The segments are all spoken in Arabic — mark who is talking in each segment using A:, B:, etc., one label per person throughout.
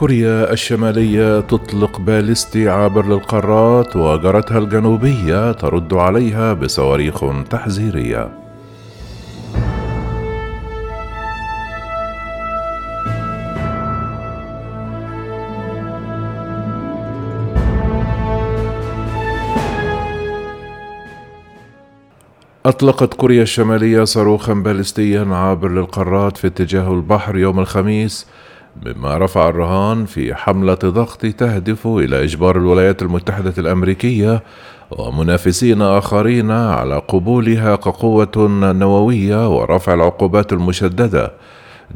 A: كوريا الشمالية تطلق باليستي عابر للقارات وجارتها الجنوبية ترد عليها بصواريخ تحذيرية. أطلقت كوريا الشمالية صاروخا باليستيا عابر للقارات في اتجاه البحر يوم الخميس مما رفع الرهان في حملة ضغط تهدف إلى إجبار الولايات المتحدة الأمريكية ومنافسين آخرين على قبولها كقوة نووية ورفع العقوبات المشددة.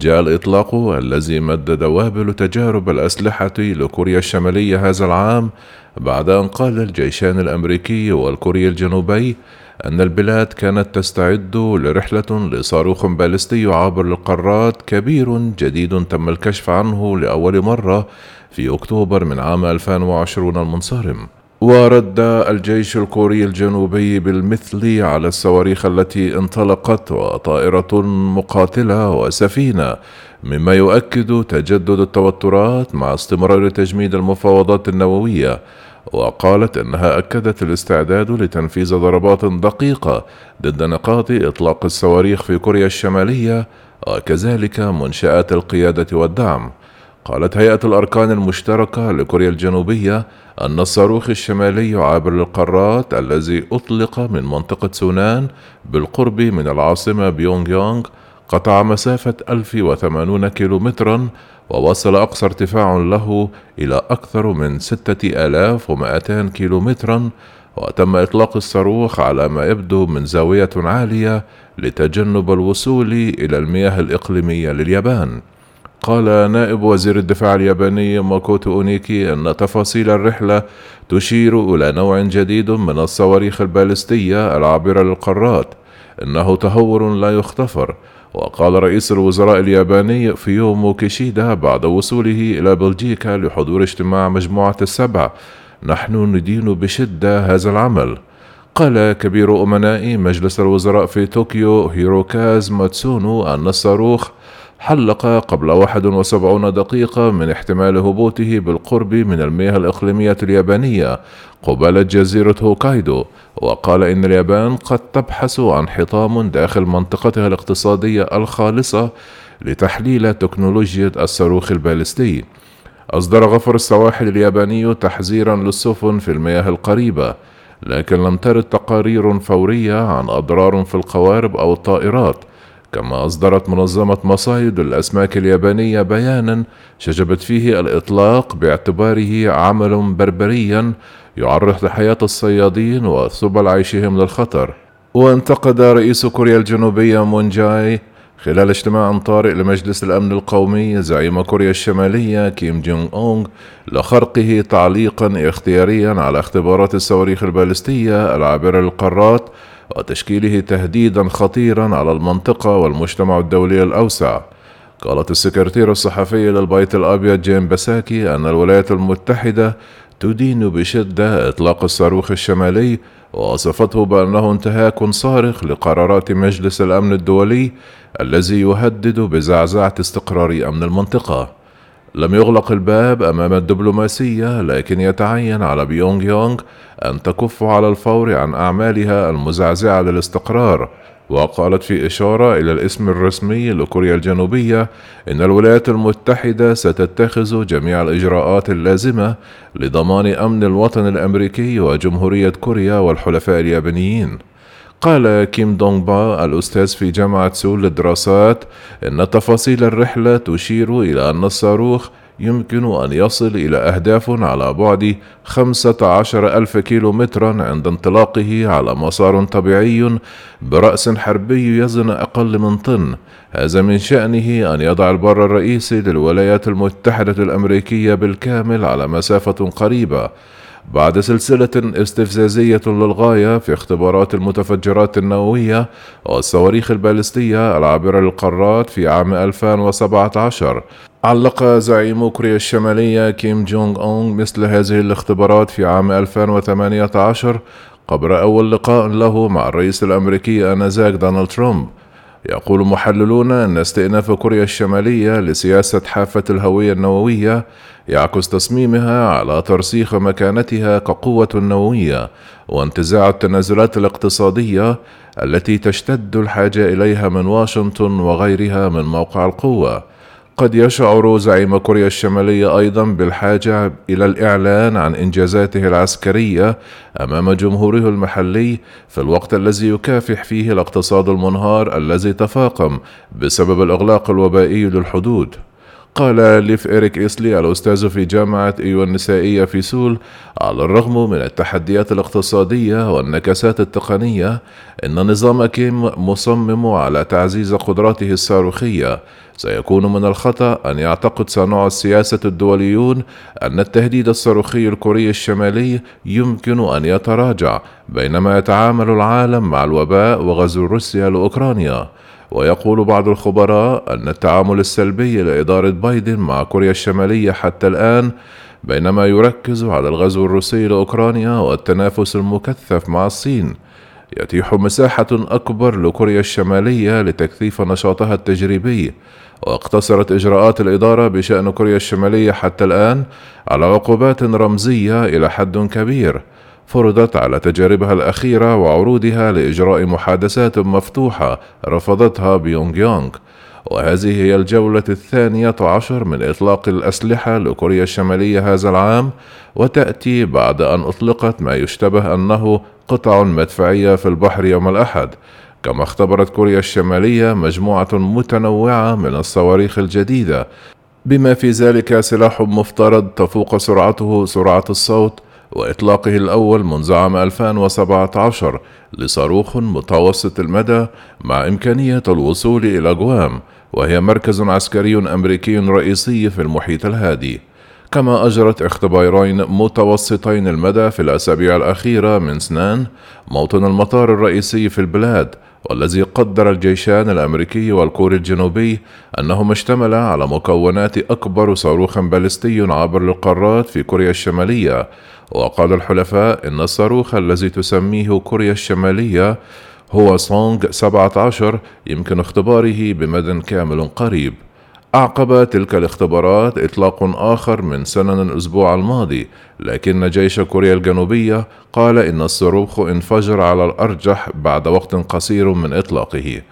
A: جاء الإطلاق الذي مد دوابل تجارب الأسلحة لكوريا الشمالية هذا العام بعد أن قال الجيشان الأمريكي والكوري الجنوبي أن البلاد كانت تستعد لرحلة لصاروخ باليستي عابر للقارات كبير جديد تم الكشف عنه لأول مرة في أكتوبر من عام 2020 المنصرم. ورد الجيش الكوري الجنوبي بالمثل على الصواريخ التي انطلقت وطائرة مقاتلة وسفينة مما يؤكد تجدد التوترات مع استمرار تجميد المفاوضات النووية وقالت إنها أكدت الاستعداد لتنفيذ ضربات دقيقة ضد نقاط إطلاق الصواريخ في كوريا الشمالية وكذلك منشآت القيادة والدعم. قالت هيئة الأركان المشتركة لكوريا الجنوبية أن الصاروخ الشمالي عابر للقارات الذي أطلق من منطقة سونان بالقرب من العاصمة بيونغ يونغ قطع مسافة 1080 كيلومترا ووصل أقصى ارتفاع له إلى أكثر من 6200 كيلومترا وتم إطلاق الصاروخ على ما يبدو من زاوية عالية لتجنب الوصول إلى المياه الإقليمية لليابان. قال نائب وزير الدفاع الياباني ماكوتو أونيكي أن تفاصيل الرحلة تشير إلى نوع جديد من الصواريخ البالستية العابرة للقارات إنه تهور لا يغتفر وقال رئيس الوزراء الياباني فيومو كيشيدا بعد وصوله إلى بلجيكا لحضور اجتماع مجموعة السبع. نحن ندين بشدة هذا العمل. قال كبير أمناء مجلس الوزراء في طوكيو هيروكاز ماتسونو أن الصاروخ حلق قبل 71 دقيقة من احتمال هبوطه بالقرب من المياه الإقليمية اليابانية قبالة جزيرة هوكايدو. وقال إن اليابان قد تبحث عن حطام داخل منطقتها الاقتصادية الخالصة لتحليل تكنولوجيا الصاروخ البالستي. أصدر غفر السواحل الياباني تحذيرا للسفن في المياه القريبة لكن لم ترد تقارير فورية عن أضرار في القوارب أو الطائرات. كما أصدرت منظمة مصايد الأسماك اليابانية بيانا شجبت فيه الإطلاق باعتباره عمل بربريا يعرض لحياة الصيادين وسبل عيشهم للخطر. وانتقد رئيس كوريا الجنوبية مون جاي خلال اجتماع طارئ لمجلس الأمن القومي زعيم كوريا الشمالية كيم جونغ أونغ لخرقه تعليقا اختياريا على اختبارات الصواريخ البالستية العابرة للقارات وتشكيله تهديدا خطيرا على المنطقة والمجتمع الدولي الأوسع. قالت السكرتيرة الصحفية للبيت الأبيض جيم بساكي أن الولايات المتحدة تدين بشدة إطلاق الصاروخ الشمالي ووصفته بأنه انتهاك صارخ لقرارات مجلس الأمن الدولي الذي يهدد بزعزعة استقرار أمن المنطقة. لم يغلق الباب أمام الدبلوماسية لكن يتعين على بيونغ يانغ أن تكف على الفور عن أعمالها المزعزعة للاستقرار وقالت في إشارة إلى الاسم الرسمي لكوريا الجنوبية إن الولايات المتحدة ستتخذ جميع الإجراءات اللازمة لضمان أمن الوطن الأمريكي وجمهورية كوريا والحلفاء اليابانيين. قال كيم دونغ با الأستاذ في جامعة سول للدراسات إن تفاصيل الرحلة تشير إلى أن الصاروخ يمكن أن يصل إلى أهداف على بعد 15 ألف كيلو مترا عند انطلاقه على مسار طبيعي برأس حربي يزن أقل من طن. هذا من شأنه أن يضع البر الرئيسي للولايات المتحدة الأمريكية بالكامل على مسافة قريبة. بعد سلسلة استفزازية للغاية في اختبارات المتفجرات النووية والصواريخ البالستية العابرة للقارات في عام 2017 علق زعيم كوريا الشمالية كيم جونغ أونغ مثل هذه الاختبارات في عام 2018 قبل أول لقاء له مع الرئيس الأمريكي آنذاك دونالد ترامب. يقول محللون أن استئناف كوريا الشمالية لسياسة حافة الهوية النووية يعكس تصميمها على ترسيخ مكانتها كقوة نووية وانتزاع التنازلات الاقتصادية التي تشتد الحاجة إليها من واشنطن وغيرها من موقع القوة. قد يشعر زعيم كوريا الشمالية أيضا بالحاجة إلى الإعلان عن إنجازاته العسكرية أمام جمهوره المحلي في الوقت الذي يكافح فيه الاقتصاد المنهار الذي تفاقم بسبب الإغلاق الوبائي للحدود. قال ليف إريك إسلي الأستاذ في جامعة إيو النسائية في سول على الرغم من التحديات الاقتصادية والنكسات التقنية إن نظام كيم مصمم على تعزيز قدراته الصاروخية. سيكون من الخطأ أن يعتقد صانع السياسة الدوليون أن التهديد الصاروخي الكوري الشمالي يمكن أن يتراجع بينما يتعامل العالم مع الوباء وغزو روسيا لأوكرانيا. ويقول بعض الخبراء أن التعامل السلبي لإدارة بايدن مع كوريا الشمالية حتى الآن بينما يركز على الغزو الروسي لأوكرانيا والتنافس المكثف مع الصين. يتيح مساحة أكبر لكوريا الشمالية لتكثيف نشاطها التجريبي واقتصرت إجراءات الإدارة بشأن كوريا الشمالية حتى الآن على عقوبات رمزية إلى حد كبير. فرضت على تجاربها الأخيرة وعروضها لإجراء محادثات مفتوحة رفضتها بيونغ يونغ وهذه هي الجولة الثانية عشر من إطلاق الأسلحة لكوريا الشمالية هذا العام وتأتي بعد أن أطلقت ما يشتبه أنه قطع مدفعية في البحر يوم الأحد. كما اختبرت كوريا الشمالية مجموعة متنوعة من الصواريخ الجديدة. بما في ذلك سلاح مفترض تفوق سرعته سرعة الصوت وإطلاقه الأول منذ عام 2017 لصاروخ متوسط المدى مع إمكانية الوصول إلى جوام وهي مركز عسكري أمريكي رئيسي في المحيط الهادي. كما أجرت اختبارين متوسطين المدى في الأسابيع الأخيرة من سنان موطن المطار الرئيسي في البلاد والذي قدر الجيشان الأمريكي والكوري الجنوبي أنهما اشتملا على مكونات أكبر صاروخ باليستي عابر للقارات في كوريا الشمالية. وقال الحلفاء إن الصاروخ الذي تسميه كوريا الشمالية هو سونغ 17 يمكن اختباره بمدى كامل قريب. أعقب تلك الاختبارات إطلاق آخر من سنن الأسبوع الماضي، لكن جيش كوريا الجنوبية قال إن الصاروخ انفجر على الأرجح بعد وقت قصير من إطلاقه.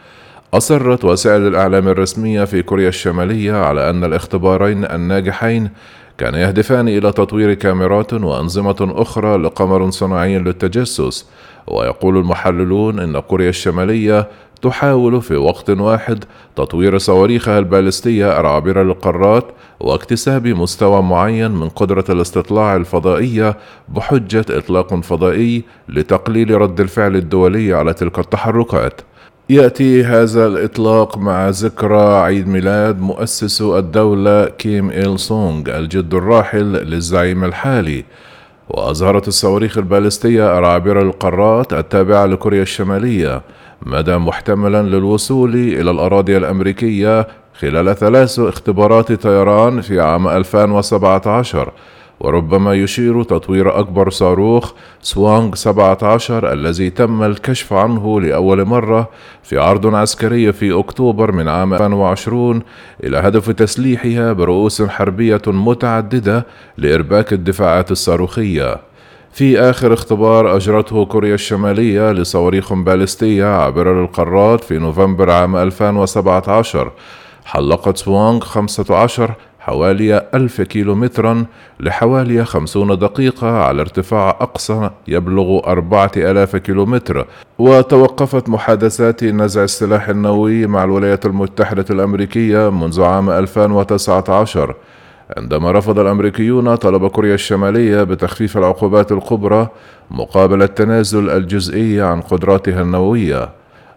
A: أصرت وسائل الإعلام الرسمية في كوريا الشمالية على أن الاختبارين الناجحين كان يهدفان إلى تطوير كاميرات وأنظمة أخرى لقمر صناعي للتجسس ويقول المحللون إن كوريا الشمالية تحاول في وقت واحد تطوير صواريخها البالستية العابرة للقارات واكتساب مستوى معين من قدرة الاستطلاع الفضائية بحجة إطلاق فضائي لتقليل رد الفعل الدولي على تلك التحركات. يأتي هذا الإطلاق مع ذكرى عيد ميلاد مؤسس الدولة كيم إيل سونغ الجد الراحل للزعيم الحالي وأظهرت الصواريخ البالستية العابرة للقارات التابعة لكوريا الشمالية مدى محتملا للوصول إلى الأراضي الأمريكية خلال ثلاث اختبارات طيران في عام 2017 وربما يشير تطوير أكبر صاروخ سوانغ 17 الذي تم الكشف عنه لأول مرة في عرض عسكري في أكتوبر من عام 2020 إلى هدف تسليحها برؤوس حربية متعددة لإرباك الدفاعات الصاروخية. في آخر اختبار أجرته كوريا الشمالية لصواريخ باليستية عابرة للقارات في نوفمبر عام 2017 حلقت سوانغ 15 حوالي ألف كيلومترا لحوالي خمسون دقيقة على ارتفاع أقصى يبلغ أربعة ألاف كيلومتر. وتوقفت محادثات نزع السلاح النووي مع الولايات المتحدة الأمريكية منذ عام 2019 عندما رفض الأمريكيون طلب كوريا الشمالية بتخفيف العقوبات الكبرى مقابل التنازل الجزئي عن قدراتها النووية.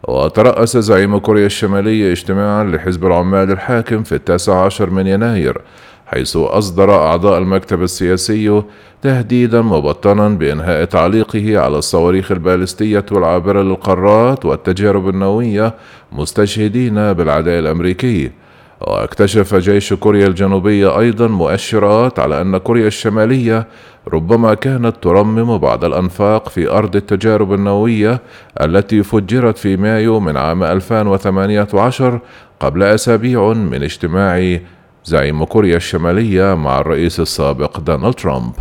A: وترأس زعيم كوريا الشمالية اجتماعا لحزب العمال الحاكم في التاسع عشر من يناير حيث أصدر أعضاء المكتب السياسي تهديدا مبطنا بإنهاء تعليقه على الصواريخ البالستية والعابرة للقارات والتجارب النووية مستشهدين بالعداء الأمريكي. واكتشف جيش كوريا الجنوبية أيضا مؤشرات على أن كوريا الشمالية ربما كانت ترمم بعض الأنفاق في أرض التجارب النووية التي فجرت في مايو من عام 2018 قبل أسابيع من اجتماع زعيم كوريا الشمالية مع الرئيس السابق دونالد ترامب.